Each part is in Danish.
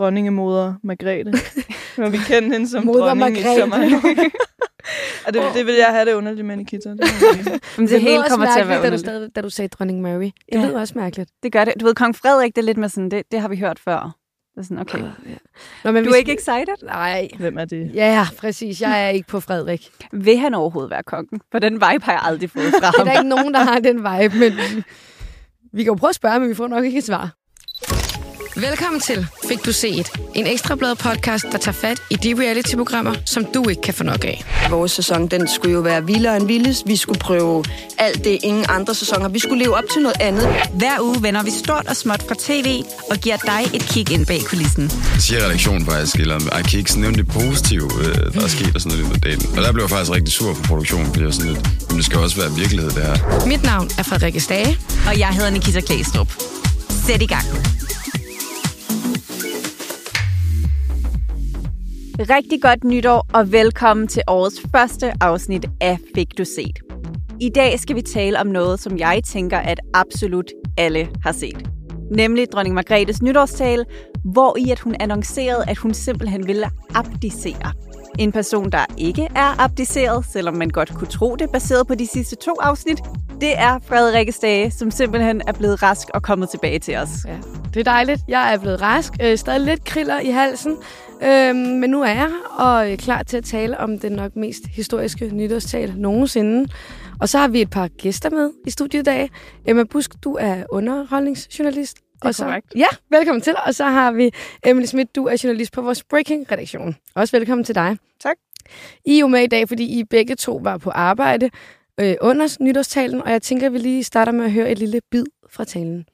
dronningemoder Margrethe. Når vi kender hende som Moder dronning Margrethe. i så mange Og det, det vil jeg have det underligt med Nikita. Det. Men det, lød hele kommer til at være da du, stadig, da du sagde dronning Mary. Det Ja. lyder også mærkeligt. Det gør det. Du ved, kong Frederik, det er lidt med sådan, det, det har vi hørt før. Det er sådan, okay. Nå, men Du vi er ikke skal- excited? Nej. Hvem er det? Ja, præcis. Jeg er ikke på Frederik. Vil han overhovedet være kongen? For den vibe har jeg aldrig fået fra Det er ham. der ikke nogen, der har den vibe, men vi kan jo prøve at spørge, men vi får nok ikke et svar. Velkommen til Fik du set? En ekstrablad podcast, der tager fat i de reality-programmer, som du ikke kan få nok af. Vores sæson, den skulle jo være vildere end vildest. Vi skulle prøve alt det, ingen andre sæsoner. Vi skulle leve op til noget andet. Hver uge vender vi stort og småt fra tv og giver dig et kig ind bag kulissen. siger redaktionen faktisk, eller ej, kan I ikke nævne det positive, øh, der er sket og sådan noget i dagen. Og der blev jeg faktisk rigtig sur for produktionen, fordi jeg sådan lidt, men det skal også være virkelighed, det her. Mit navn er Frederikke Stage. Og jeg hedder Nikita Klæstrup. Sæt i gang. Rigtig godt nytår, og velkommen til årets første afsnit af Fik du set. I dag skal vi tale om noget, som jeg tænker, at absolut alle har set. Nemlig dronning Margrethes nytårstale, hvor i at hun annoncerede, at hun simpelthen ville abdicere. En person, der ikke er abdiceret, selvom man godt kunne tro det, baseret på de sidste to afsnit, det er Frederikke Stage, som simpelthen er blevet rask og kommet tilbage til os. Ja, det er dejligt. Jeg er blevet rask. Øh, stadig lidt kriller i halsen. Øh, men nu er jeg og er klar til at tale om den nok mest historiske nytårstale nogensinde. Og så har vi et par gæster med i studiet i dag. Emma Busk, du er underholdningsjournalist. er og så, korrekt. Ja, velkommen til. Og så har vi Emily Schmidt, du er journalist på vores Breaking-redaktion. Også velkommen til dig. Tak. I er jo med i dag, fordi I begge to var på arbejde øh, under nytårstalen, og jeg tænker, at vi lige starter med at høre et lille bid fra talen.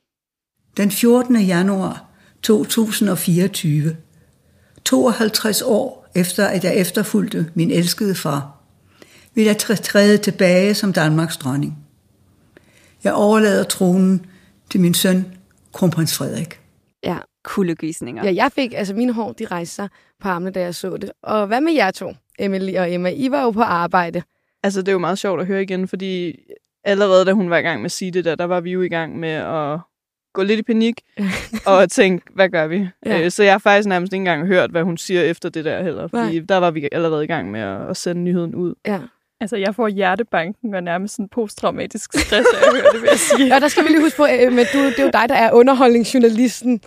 Den 14. januar 2024, 52 år efter at jeg efterfulgte min elskede far, vil jeg træ- træde tilbage som Danmarks dronning. Jeg overlader tronen til min søn, kronprins Frederik. Ja, Kuldegysninger. Ja, jeg fik, altså mine hår, de rejste sig på armene, da jeg så det. Og hvad med jer to, Emily og Emma? I var jo på arbejde. Altså, det er jo meget sjovt at høre igen, fordi allerede da hun var i gang med at sige det der, der var vi jo i gang med at gå lidt i panik og tænke, hvad gør vi? Ja. Ja. Så jeg har faktisk nærmest ikke engang hørt, hvad hun siger efter det der heller, fordi Nej. der var vi allerede i gang med at, at sende nyheden ud. Ja. Altså, jeg får hjertebanken og nærmest sådan posttraumatisk stress af at høre det, vil jeg sige. ja, der skal vi lige huske på, Emma, du, det er jo dig, der er underholdningsjournalisten.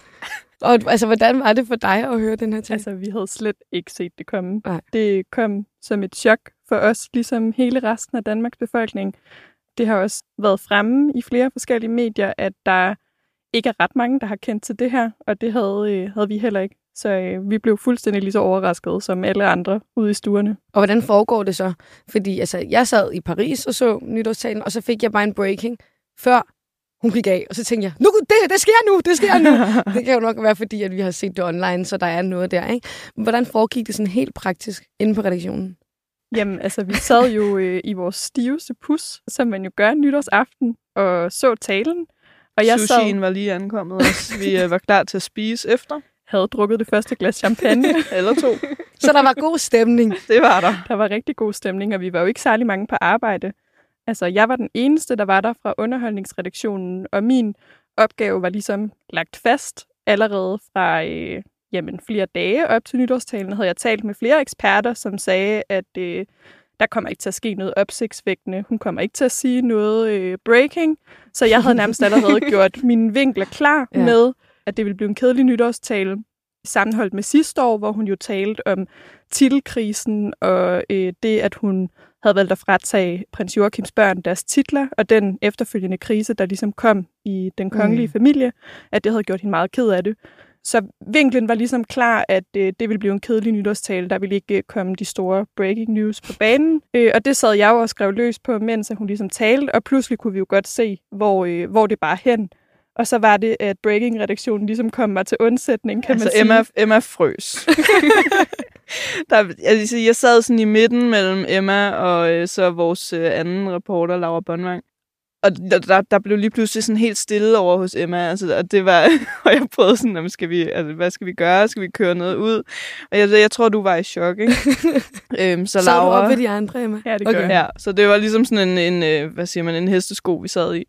Og altså, hvordan var det for dig at høre den her ting? Altså, vi havde slet ikke set det komme. Nej. Det kom som et chok for os, ligesom hele resten af Danmarks befolkning. Det har også været fremme i flere forskellige medier, at der ikke er ret mange, der har kendt til det her, og det havde, øh, havde vi heller ikke. Så øh, vi blev fuldstændig lige så overraskede som alle andre ude i stuerne. Og hvordan foregår det så? Fordi altså, jeg sad i Paris og så nytårstalen, og så fik jeg bare en breaking, før hun gik af. Og så tænkte jeg, nu, det, det sker nu, det sker nu. det kan jo nok være, fordi at vi har set det online, så der er noget der. Ikke? Hvordan foregik det sådan helt praktisk inde på redaktionen? Jamen, altså, vi sad jo øh, i vores stiveste pus, som man jo gør nytårsaften, og så talen. Og jeg sad, Sushien var lige ankommet også. Vi øh, var klar til at spise efter. havde drukket det første glas champagne. Eller to. Så der var god stemning. Det var der. Der var rigtig god stemning, og vi var jo ikke særlig mange på arbejde. Altså, jeg var den eneste, der var der fra underholdningsredaktionen, og min opgave var ligesom lagt fast allerede fra øh, jamen, flere dage op til nytårstalen. Havde jeg talt med flere eksperter, som sagde, at øh, der kommer ikke til at ske noget opsigtsvækkende. Hun kommer ikke til at sige noget øh, breaking. Så jeg havde nærmest allerede gjort mine vinkler klar Ja. med, at det ville blive en kedelig nytårstale sammenholdt med sidste år, hvor hun jo talte om titelkrisen og øh, det, at hun havde valgt at fratage prins Joachims børn deres titler, og den efterfølgende krise, der ligesom kom i den kongelige mm. familie, at det havde gjort hende meget ked af det. Så vinklen var ligesom klar, at øh, det ville blive en kedelig nytårstale. Der ville ikke øh, komme de store breaking news på banen. Øh, og det sad jeg jo og skrev løs på, mens hun ligesom talte, og pludselig kunne vi jo godt se, hvor, øh, hvor det bare hen. Og så var det, at breaking-redaktionen ligesom kom mig til undsætning, kan altså, man sige. Emma, Emma frøs. der, sige, jeg sad sådan i midten mellem Emma og øh, så vores øh, anden reporter, Laura Bonvang. Og der, der, der blev lige pludselig sådan helt stille over hos Emma. Altså, og det var, og jeg prøvede sådan, "Jamen, skal vi, altså, hvad skal vi gøre? Skal vi køre noget ud? Og jeg, jeg tror, du var i chok, ikke? øhm, så Så du Laura... op ved de andre, Emma? Ja, det Okay. gør jeg. Ja, så det var ligesom sådan en, en øh, hvad siger man, en hestesko, vi sad i.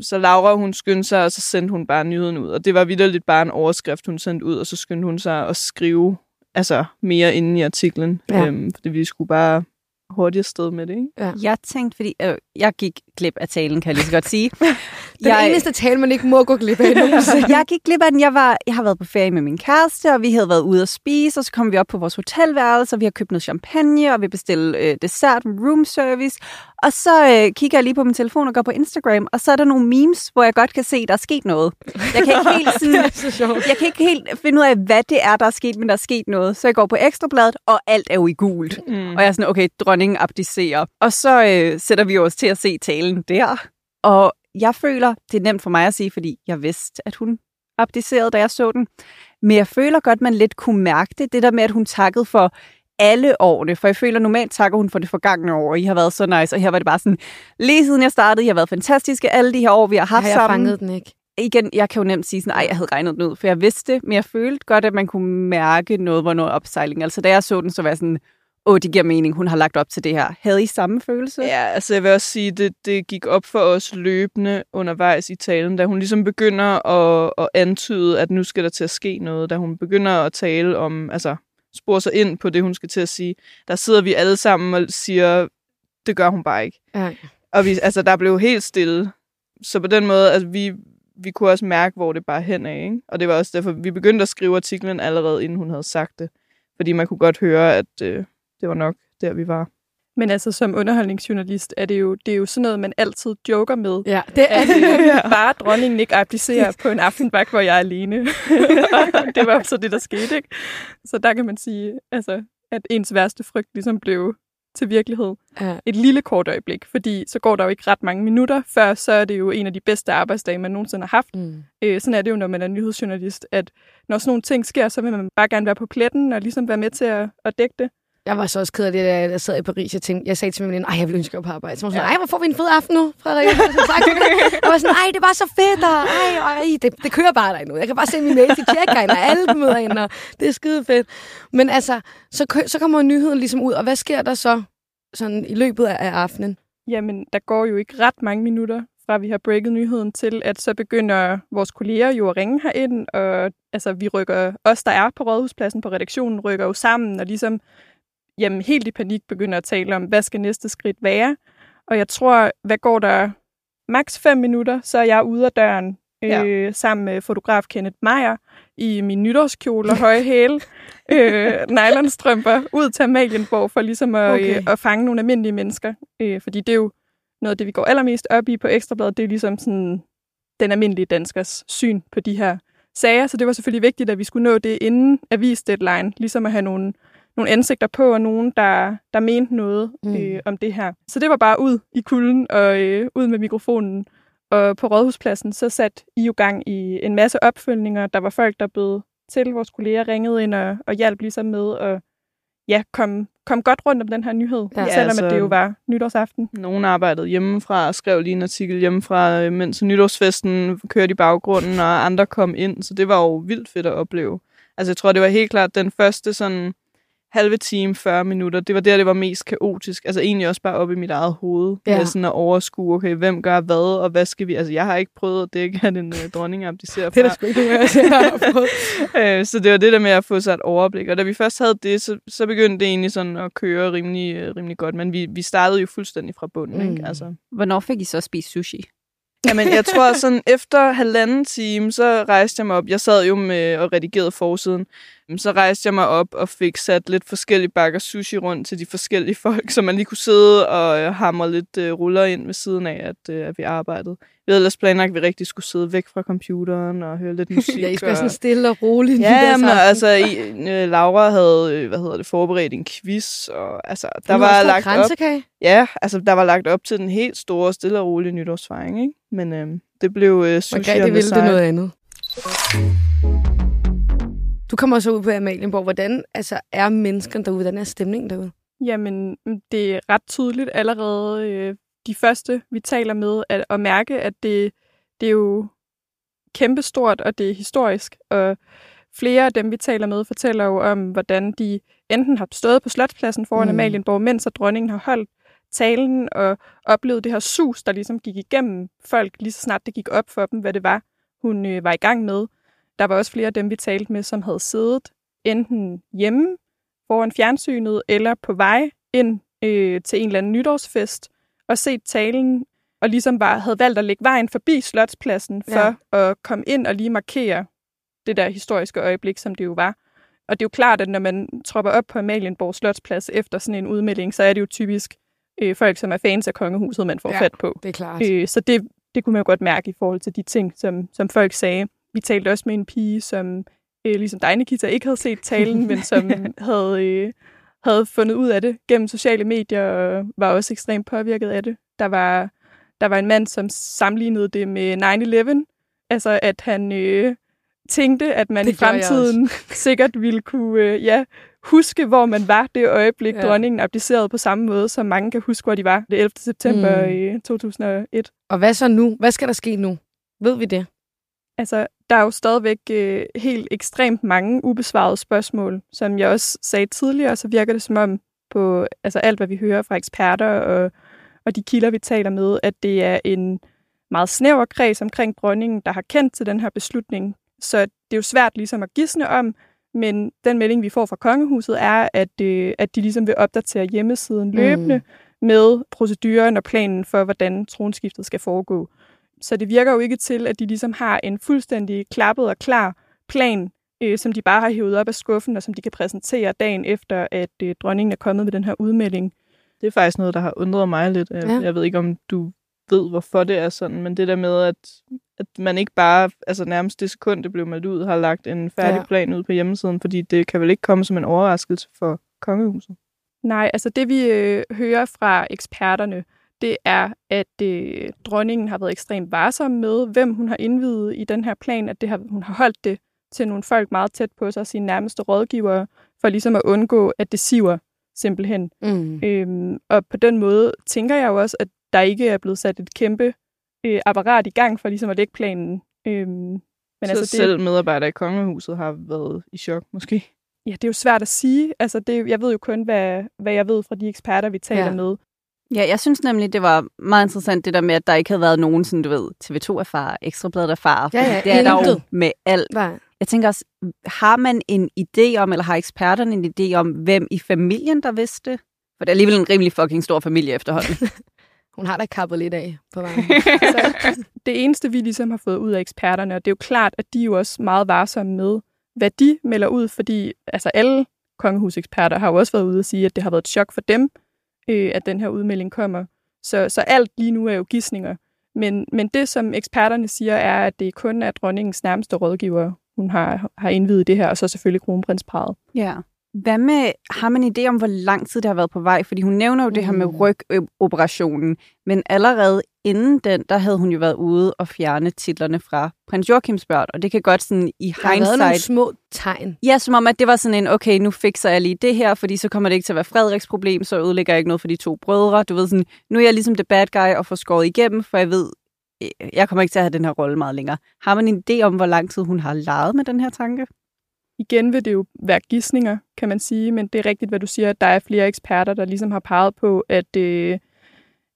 så Laura, hun skyndte sig, og så sendte hun bare nyheden ud. Og det var vidderligt bare en overskrift, hun sendte ud, og så skyndte hun sig at skrive altså, mere inde i artiklen. Ja. Øhm, fordi vi skulle bare hurtigt sted med det, ikke? Ja. Jeg tænkte, fordi øh, jeg gik glip af talen, kan jeg lige så godt sige. Den jeg... eneste tale, man ikke må gå glip af nogensinde. jeg gik glip af den. Jeg, var, jeg har været på ferie med min kæreste, og vi havde været ude at spise, og så kom vi op på vores hotelværelse, og vi har købt noget champagne, og vi bestilte øh, dessert, room service. Og så øh, kigger jeg lige på min telefon og går på Instagram, og så er der nogle memes, hvor jeg godt kan se, der er sket noget. Jeg kan ikke helt, sådan, så jeg kan ikke helt finde ud af, hvad det er, der er sket, men der er sket noget. Så jeg går på Ekstrabladet, og alt er jo i gult. Mm. Og jeg er sådan, okay, dronningen abdicerer. Og så øh, sætter vi os til at se talen der. Og jeg føler, det er nemt for mig at sige, fordi jeg vidste, at hun abdicerede, da jeg så den. Men jeg føler godt, man lidt kunne mærke det. Det der med, at hun takkede for alle årene. For jeg føler, normalt takker hun for det forgangne år, og I har været så nice. Og her var det bare sådan, lige siden jeg startede, I har været fantastiske alle de her år, vi har haft Har jeg sammen fanget den ikke? igen, jeg kan jo nemt sige sådan, ej, jeg havde regnet den ud, for jeg vidste det, men jeg følte godt, at man kunne mærke noget var noget opsejling. Altså, da jeg så den, så var jeg sådan, åh, det giver mening, hun har lagt op til det her. Havde I samme følelse? Ja, altså jeg vil også sige, det, det gik op for os løbende undervejs i talen, da hun ligesom begynder at, at antyde, at nu skal der til at ske noget, da hun begynder at tale om, altså spore sig ind på det, hun skal til at sige. Der sidder vi alle sammen og siger, det gør hun bare ikke. Ja. Og vi, altså, der blev helt stille. Så på den måde, altså, vi, vi kunne også mærke, hvor det bare hen af. Ikke? Og det var også derfor, vi begyndte at skrive artiklen allerede, inden hun havde sagt det. Fordi man kunne godt høre, at øh, det var nok der, vi var. Men altså, som underholdningsjournalist er det jo, det er jo sådan noget, man altid joker med. Ja, det er At øh, bare dronningen ikke abdicerer på en aftenvagt, hvor jeg er alene. Det var så det, der skete, ikke? Så der kan man sige, altså, at ens værste frygt ligesom blev til virkelighed Ja. et lille kort øjeblik, fordi så går der jo ikke ret mange minutter, før så er det jo en af de bedste arbejdsdage, man nogensinde har haft. Mm. Øh, sådan er det jo, når man er nyhedsjournalist, at når sådan nogle ting sker, så vil man bare gerne være på pletten og ligesom være med til at, at dække det. Jeg var så også ked af det, da jeg sad i Paris. Jeg, tænkte, jeg sagde til min veninde, ej, jeg vil ønske, jeg var på arbejde. Så hun sådan, ej, hvor får vi en fed aften nu, Frederik? Jeg, var sådan, ej, det var så fedt, og ej, ej, det, det kører bare der nu. Jeg kan bare se min mail til tjekker og alle møder ind, og det er skide fedt. Men altså, så, så kommer nyheden ligesom ud, og hvad sker der så sådan i løbet af af aftenen? Jamen, der går jo ikke ret mange minutter fra vi har breaket nyheden til, at så begynder vores kolleger jo at ringe herind, og altså, vi rykker, os der er på Rådhuspladsen på redaktionen, rykker jo sammen, og ligesom jamen, helt i panik begynder at tale om, hvad skal næste skridt være. Og jeg tror, hvad går der maks fem minutter, så er jeg ude af døren Ja. øh, sammen med fotograf Kenneth Meyer i min nytårskjole og høje hæle, øh, nylonstrømper, ud til Amalienborg for ligesom at, okay. Øh, at fange nogle almindelige mennesker. Øh, fordi det er jo noget af det, vi går allermest op i på Ekstrabladet, det er ligesom sådan den almindelige danskers syn på de her sager. Så det var selvfølgelig vigtigt, at vi skulle nå det inden avis-deadline, ligesom at have nogle, nogle ansigter på, og nogen, der, der mente noget Mm. øh, om det her. Så det var bare ud i kulden og øh, ud med mikrofonen. Og på Rådhuspladsen, så satte I jo gang i en masse opfølgninger. Der var folk, der bød til vores kolleger, ringede ind og, og hjalp ligesom med at ja, kom, kom godt rundt om den her nyhed, Ja. selvom altså- at det jo var nytårsaften. Nogen arbejdede hjemmefra og skrev lige en artikel hjemmefra, øh, mens nytårsfesten kørte i baggrunden, og andre kom ind. Så det var jo vildt fedt at opleve. Altså jeg tror, det var helt klart den første sådan halve time, 40 minutter, det var der, det var mest kaotisk. Altså egentlig også bare op i mit eget hoved. Ja. Med sådan at overskue, okay, hvem gør hvad, og hvad skal vi... Altså jeg har ikke prøvet at dække, at en uh, dronning abdicerer Det er fra. der sgu ikke jeg har prøvet. Øh, så det var det der med at få sig et overblik. Og da vi først havde det, så, så begyndte det egentlig sådan at køre rimelig, øh, rimelig godt. Men vi, vi startede jo fuldstændig fra bunden, Mm. ikke? Altså. Hvornår fik I så spist sushi? Jamen, jeg tror sådan, efter halvanden time, så rejste jeg mig op. Jeg sad jo med og redigerede forsiden. Så rejste jeg mig op og fik sat lidt forskellige bakker sushi rundt til de forskellige folk, så man lige kunne sidde og øh, hamre lidt øh, ruller ind ved siden af, at, øh, at vi arbejdede. Vi havde ellers planlagt, at vi rigtig skulle sidde væk fra computeren og høre lidt musik. Ja, I skal være og... sådan stille og roligt. Ja, men altså, i, øh, Laura havde, hvad hedder det, forberedt en quiz, og altså, der var lavet lagt op, ja, altså, der var lagt op til den helt store, stille og rolige nytårsfejring, ikke? Men øh, det blev øh, sushi Margrethe ville det noget andet. Du kommer så ud på Amalienborg. Hvordan altså, er menneskerne derude? Hvordan er stemningen derude? Jamen, det er ret tydeligt allerede øh, de første, vi taler med, at, at mærke, at det, det er jo kæmpestort, og det er historisk. Og flere af dem, vi taler med, fortæller jo om, hvordan de enten har stået på Slotspladsen foran Mm. Amalienborg, mens at dronningen har holdt talen og oplevede det her sus, der ligesom gik igennem folk, lige så snart det gik op for dem, hvad det var, hun øh, var i gang med. Der var også flere af dem, vi talte med, som havde siddet enten hjemme foran fjernsynet eller på vej ind øh, til en eller anden nytårsfest og set talen og ligesom bare havde valgt at lægge vejen forbi Slotspladsen for ja. at komme ind og lige markere det der historiske øjeblik, som det jo var. Og det er jo klart, at når man tropper op på Amalienborg Slotsplads efter sådan en udmelding, så er det jo typisk øh, folk, som er fans af kongehuset, man får Ja, fat på. det er klart. Øh, så det, det kunne man jo godt mærke i forhold til de ting, som, som folk sagde. Vi talte også med en pige, som øh, ligesom dig, Nikita, ikke havde set talen, men som havde, øh, havde fundet ud af det gennem sociale medier og var også ekstremt påvirket af det. Der var, der var en mand, som sammenlignede det med 9-11. Altså, at han øh, tænkte, at man Det i fremtiden sikkert ville kunne øh, ja, huske, hvor man var det øjeblik, Ja. ja. dronningen abdicerede på samme måde, som mange kan huske, hvor de var det 11. september Mm. i 2001. Og hvad så nu? Hvad skal der ske nu? Ved vi det? Altså, der er jo stadigvæk øh, helt ekstremt mange ubesvarede spørgsmål. Som jeg også sagde tidligere, så virker det som om på altså alt, hvad vi hører fra eksperter og, og de kilder, vi taler med, at det er en meget snæver kreds omkring dronningen, der har kendt til den her beslutning. Så det er jo svært ligesom at gisne om, men den melding, vi får fra kongehuset, er, at, øh, at de ligesom vil opdatere hjemmesiden løbende mm. med proceduren og planen for, hvordan tronskiftet skal foregå. Så det virker jo ikke til, at de ligesom har en fuldstændig klappet og klar plan, øh, som de bare har hævet op af skuffen, og som de kan præsentere dagen efter, at øh, dronningen er kommet med den her udmelding. Det er faktisk noget, der har undret mig lidt. Jeg, Ja. jeg ved ikke, om du ved, hvorfor det er sådan, men det der med, at, at man ikke bare, altså nærmest det sekund, det blev meldt ud, har lagt en færdig Ja. ja. plan ud på hjemmesiden, fordi det kan vel ikke komme som en overraskelse for kongehuset. Nej, altså det vi øh, hører fra eksperterne, det er, at øh, dronningen har været ekstremt varsom med, hvem hun har indvidet i den her plan, at det har, hun har holdt det til nogle folk meget tæt på sig, sine nærmeste rådgivere, for ligesom at undgå, at det siver simpelthen. Mm. Øhm, og på den måde tænker jeg jo også, at der ikke er blevet sat et kæmpe øh, apparat i gang for ligesom at lægge planen. Øhm, men Men altså, så det, selv medarbejdere i kongehuset har været i chok, måske. ja, det er jo svært at sige. Altså, det, jeg ved jo kun, hvad, hvad jeg ved fra de eksperter, vi taler ja. med. Ja, jeg synes nemlig, det var meget interessant det der med, at der ikke havde været nogen, sådan du ved, TV2-erfarer, Ekstrabladet erfarer. Ja, ja, det er der jo med alt. Nej. Jeg tænker også, har man en idé om, eller har eksperterne en idé om, hvem i familien, der vidste det? For det er alligevel en rimelig fucking stor familie efterhånden. Hun har da kappet lidt af på vejen. Det eneste, vi ligesom har fået ud af eksperterne, og det er jo klart, at de er jo også meget varsomme med, hvad de melder ud, fordi altså alle kongehuseksperter har jo også været ude og sige, at det har været et chok for dem, øh, at den her udmelding kommer. Så, så alt lige nu er jo gissninger. Men, men det, som eksperterne siger, er, at det kun er dronningens nærmeste rådgiver, hun har, har indvidet det her, og så selvfølgelig kronprinsparet. ja. Hvad med, har man en idé om, hvor lang tid det har været på vej? Fordi hun nævner jo mm. det her med Mm. rygoperationen, men allerede inden den, der havde hun jo været ude og fjerne titlerne fra prins Joachims børn, og det kan godt sådan i Der har været nogle hindsight små tegn. Ja, som om, at det var sådan en, okay, nu fikser jeg lige det her, fordi så kommer det ikke til at være Frederiks problem, så ødelægger jeg ikke noget for de to brødre. Du ved sådan, nu er jeg ligesom the bad guy og får skåret igennem, for jeg ved, jeg kommer ikke til at have den her rolle meget længere. Har man en idé om, hvor lang tid hun har leget med den her tanke? Igen vil det jo være gissninger, kan man sige, men det er rigtigt, hvad du siger, at der er flere eksperter, der ligesom har peget på, at, øh,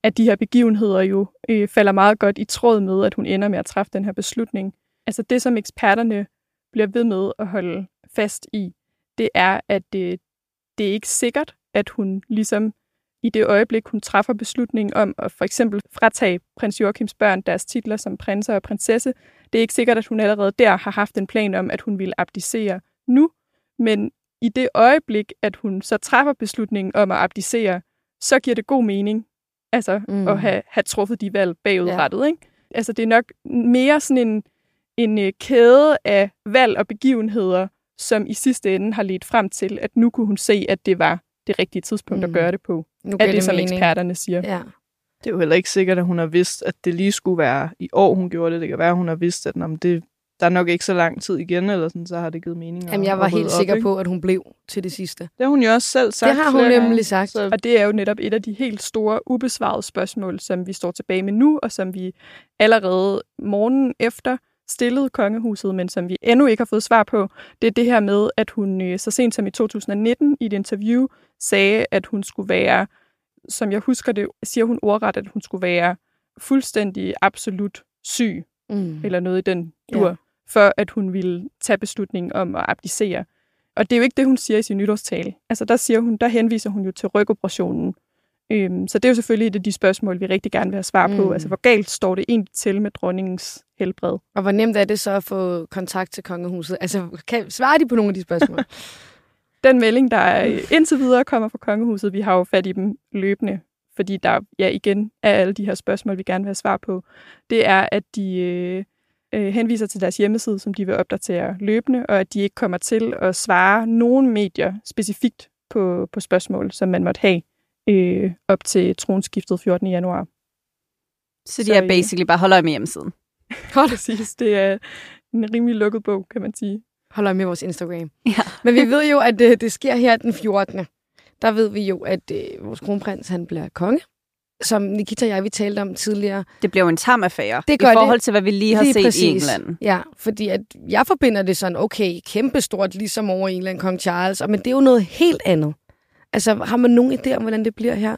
at de her begivenheder jo øh, falder meget godt i tråd med, at hun ender med at træffe den her beslutning. Altså det, som eksperterne bliver ved med at holde fast i, det er, at øh, det er ikke sikkert, at hun ligesom i det øjeblik, hun træffer beslutningen om at for eksempel fratage prins Joachims børn deres titler som prinser og prinsesse, det er ikke sikkert, at hun allerede der har haft en plan om, at hun ville abdicere nu, men i det øjeblik, at hun så træffer beslutningen om at abdicere, så giver det god mening altså, Mm. at have, have truffet de valg bagudrettet. Ja. Ikke? Altså, det er nok mere sådan en, en øh, kæde af valg og begivenheder, som i sidste ende har ledt frem til, at nu kunne hun se, at det var det rigtige tidspunkt mm. At gøre det på. Nu Er det, som eksperterne siger. Ja. Det er jo heller ikke sikkert, at hun har vidst, at det lige skulle være i år, hun gjorde det. Det kan være, at hun har vidst, at om det, der er nok ikke så lang tid igen, eller sådan, så har det givet mening. Jamen, jeg var helt op, sikker ikke? på, at hun blev til det sidste. Det har hun jo også selv sagt. Det har hun flere gange. nemlig sagt. Så Og det er jo netop et af de helt store ubesvarede spørgsmål, som vi står tilbage med nu, og som vi allerede morgenen efter stillede kongehuset, men som vi endnu ikke har fået svar på. Det er det her med, at hun øh, så sent som i 2019 i et interview sagde, at hun skulle være som jeg husker det, siger hun ordret, at hun skulle være fuldstændig absolut syg, Mm. eller noget i den dur, Ja. For at hun ville tage beslutningen om at abdicere. Og det er jo ikke det, hun siger i sin nytårstale. Altså der siger hun, der henviser hun jo til rygoperationen. Øhm, så det er jo selvfølgelig et af de spørgsmål, vi rigtig gerne vil have svar på. Mm. Altså hvor galt står det egentlig til med dronningens helbred? Og hvor nemt er det så at få kontakt til kongehuset? Altså, kan, svarer de på nogle af de spørgsmål? Den melding, der øh, indtil videre kommer fra kongehuset, vi har jo fat i dem løbende, fordi der ja, igen er alle de her spørgsmål, vi gerne vil have svar på, det er, at de øh, øh, henviser til deres hjemmeside, som de vil opdatere løbende, og at de ikke kommer til at svare nogen medier specifikt på, på spørgsmål, som man måtte have øh, op til tronskiftet 14. januar. Så de Så, er øh, basically bare holder øje med hjemmesiden. Præcis, det er en rimelig lukket bog, kan man sige. Holder med vores Instagram. Ja. Men vi ved jo, at det, det sker her den 14. Der ved vi jo, at øh, vores kronprins han bliver konge. Som Nikita og jeg, vi talte om tidligere. Det bliver jo en tam affære Det i gør forhold det. til, hvad vi lige har Lige set præcis. i England. Ja, fordi at jeg forbinder det sådan, okay, kæmpestort, ligesom over England, kong Charles. Og, men det er jo noget helt andet. Altså, har man nogen idé om, hvordan det bliver her?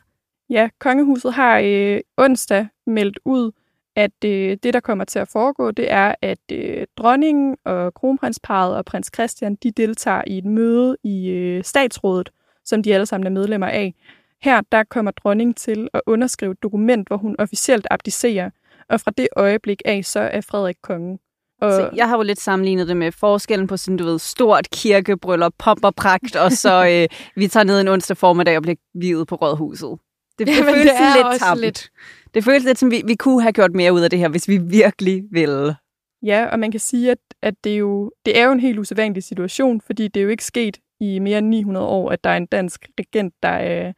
Ja, kongehuset har øh, onsdag meldt ud, at øh, det, der kommer til at foregå, det er, at øh, dronningen og kronprinsparet og prins Christian, de deltager i et møde i øh, statsrådet, som de alle sammen er medlemmer af. Her der kommer dronningen til at underskrive et dokument, hvor hun officielt abdicerer, og fra det øjeblik af, så er Frederik kongen. Og, Så jeg har jo lidt sammenlignet det med forskellen på sådan, du ved, stort kirkebryllup, pomp og pragt, og så øh, vi tager ned en onsdag formiddag og bliver videt på rådhuset. Det, det Jamen, føles det er lidt lidt- Det føles lidt som, vi, vi kunne have gjort mere ud af det her, hvis vi virkelig ville. Ja, og man kan sige, at, at det, er jo, det er jo en helt usædvanlig situation, fordi det er jo ikke sket i mere end 900 år, at der er en dansk regent, der er,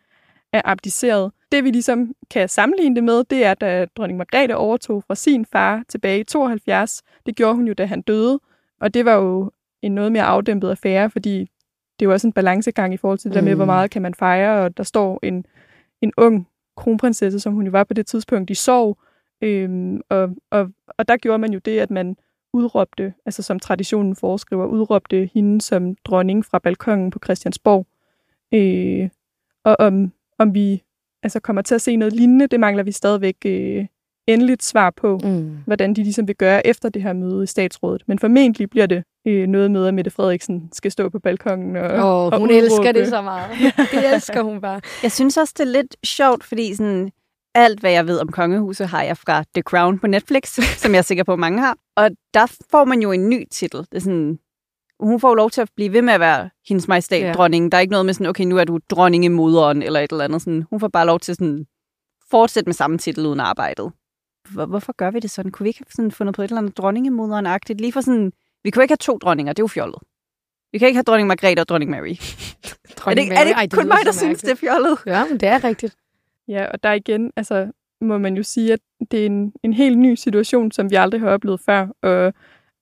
er abdiceret. Det vi ligesom kan sammenligne det med, det er, da dronning Margrethe overtog fra sin far tilbage i 72. Det gjorde hun jo, da han døde, og det var jo en noget mere afdæmpet affære, fordi det er jo også en balancegang i forhold til det der med, Mm. hvor meget kan man fejre, og der står en, en ung kronprinsesse, som hun jo var på det tidspunkt, i sorg, øhm, og, og, og der gjorde man jo det, at man udråbte, altså som traditionen foreskriver, udråbte hende som dronning fra balkongen på Christiansborg. Øh, og om, om vi altså kommer til at se noget lignende, det mangler vi stadigvæk øh, endeligt svar på, Mm. hvordan de ligesom vil gøre efter det her møde i statsrådet. Men formentlig bliver det øh, noget med, at Mette Frederiksen skal stå på balkongen og, Åh, og hun udråbe. elsker det så meget. Det elsker hun bare. Jeg synes også, det er lidt sjovt, fordi sådan, alt, hvad jeg ved om kongehuset, har jeg fra The Crown på Netflix, som jeg er sikker på, mange har. Og der får man jo en ny titel. Det er sådan, hun får jo lov til at blive ved med at være hendes majestæt, Ja. ja. dronning. Der er ikke noget med sådan, okay, nu er du dronningemoderen eller et eller andet. Sådan, hun får bare lov til sådan, fortsætte med samme titel uden arbejdet. Hvor, hvorfor gør vi det sådan? Kunne vi ikke have sådan fundet på et eller andet dronningemoderen-agtigt? Lige for sådan, vi kunne ikke have to dronninger, det er jo fjollet. Vi kan ikke have dronning Margrethe og dronning Mary. er det, er det Ej, kun lyder mig, der synes, det er fjollet? Ja, men det er rigtigt. Ja, og der igen, altså, må man jo sige, at det er en, en helt ny situation, som vi aldrig har oplevet før. Og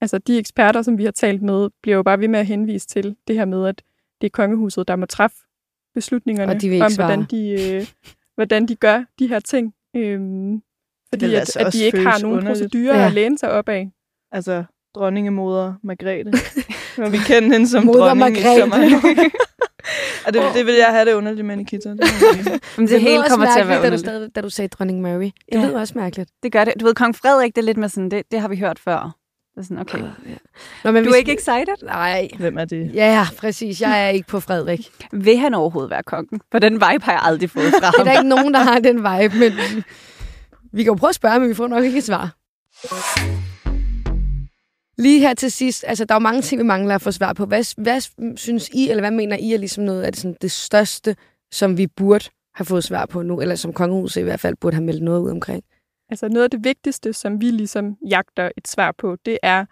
altså, de eksperter, som vi har talt med, bliver jo bare ved med at henvise til det her med, at det er kongehuset, der må træffe beslutningerne Og de om, svare. hvordan de, øh, hvordan de gør de her ting. Øhm, fordi at, altså at de ikke har nogen underligt. procedurer Ja. at læne sig op af. Altså, dronningemoder Margrethe. Når vi kender hende som Moder dronning. i så Margrethe. mange- og det, det vil jeg have det underligt med, Nikita. Det. Men det, Det, hele kommer til at være da du, stadig, da du sagde dronning Mary. Det Ja. lyder også mærkeligt. Det gør det. Du ved, kong Frederik, det er lidt med sådan, det, det har vi hørt før. Det er sådan, okay. Ja. Nå, men Du vi er ikke excited? Nej. Hvem er det? Ja, præcis. Jeg er ikke på Frederik. Vil han overhovedet være kongen? For den vibe har jeg aldrig fået fra Det er ham. der ikke nogen, der har den vibe, men vi kan jo prøve at spørge, men vi får nok ikke et svar. Lige her til sidst, altså der er jo mange ting, vi mangler at få svar på. Hvad, hvad synes I, eller hvad mener I er ligesom noget af det, sådan, det største, som vi burde have fået svar på nu, eller som kongehuset i hvert fald burde have meldt noget ud omkring? Altså noget af det vigtigste, som vi ligesom jagter et svar på, det er,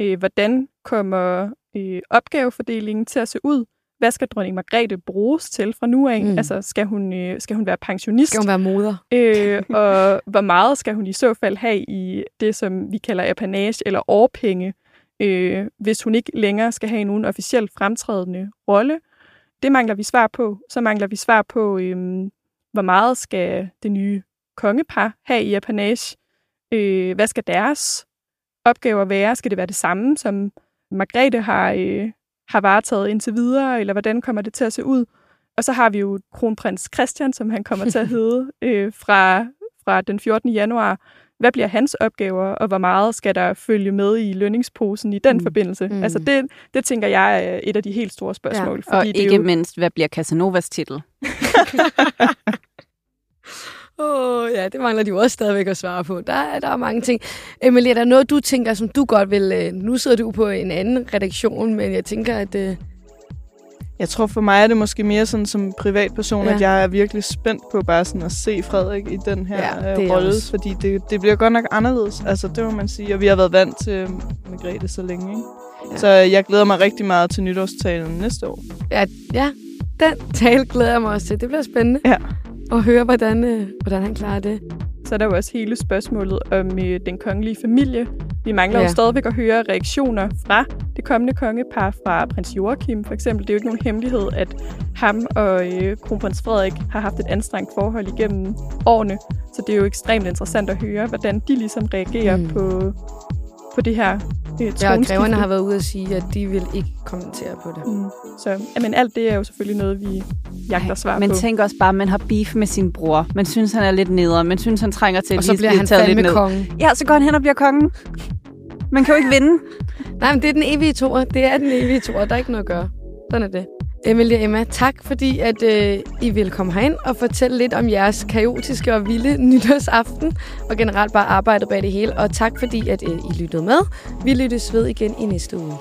øh, hvordan kommer øh, opgavefordelingen til at se ud? Hvad skal dronning Margrethe bruges til fra nu af? Mm. Altså skal hun, øh, skal hun være pensionist? Skal hun være moder? øh, og hvor meget skal hun i så fald have i det, som vi kalder apanage eller årpenge, øh, hvis hun ikke længere skal have nogen officielt fremtrædende rolle? Det mangler vi svar på. Så mangler vi svar på, øh, hvor meget skal det nye kongepar have i apanage? Øh, hvad skal deres opgaver være? Skal det være det samme, som Margrethe har, øh, har varetaget indtil videre, eller hvordan kommer det til at se ud? og så har vi jo kronprins Christian, som han kommer til at hedde, øh, fra, fra den 14. januar. Hvad bliver hans opgaver, og hvor meget skal der følge med i lønningsposen i den mm. forbindelse? Mm. Altså det, det tænker jeg er et af de helt store spørgsmål. Ja. Fordi og ikke jo... mindst, hvad bliver Casanovas titel? Åh, oh, ja, det mangler de jo også stadigvæk at svare på. Der, der er mange ting. Emilie, er der noget, du tænker, som du godt vil... Øh, nu sidder du på en anden redaktion, men jeg tænker, at... Øh, jeg tror for mig er det måske mere sådan som privatperson, ja. at jeg er virkelig spændt på bare sådan at se Frederik i den her ja, øh, rolle, fordi det, det bliver godt nok anderledes. Altså, det må man sige. Og vi har været vant til Margrethe så længe, ikke? Ja. Så jeg glæder mig rigtig meget til nytårstalen næste år. Ja, ja, den tale glæder jeg mig også til. Det bliver spændende. Ja og høre, hvordan, øh, hvordan han klarer det. Så er der jo også hele spørgsmålet om øh, den kongelige familie. Vi mangler ja. jo stadigvæk at høre reaktioner fra det kommende kongepar, fra prins Joachim for eksempel. Det er jo ikke nogen hemmelighed, at ham og øh, kronprins Frederik har haft et anstrengt forhold igennem årene. Så det er jo ekstremt interessant at høre, hvordan de ligesom reagerer mm. på, på det her øh, Ja, og greverne har været ude at sige, at de vil ikke kommentere på det. Mm. Så jamen, alt det er jo selvfølgelig noget, vi jagter svar men på. Men tænk også bare, at man har beef med sin bror. Man synes, han er lidt nedre. Man synes, han trænger til at lige bliver han taget lidt ned. kongen. Ja, så går han hen og bliver kongen. Man kan jo ikke vinde. Nej, men det er den evige tor. Det er den evige tor. Der er ikke noget at gøre. Sådan er det. Emilie og Emma, tak fordi at øh, I vil komme herind og fortælle lidt om jeres kaotiske og vilde nytårsaften, og generelt bare arbejdet bag det hele. Og tak fordi at øh, I lyttede med. Vi lyttes ved igen i næste uge.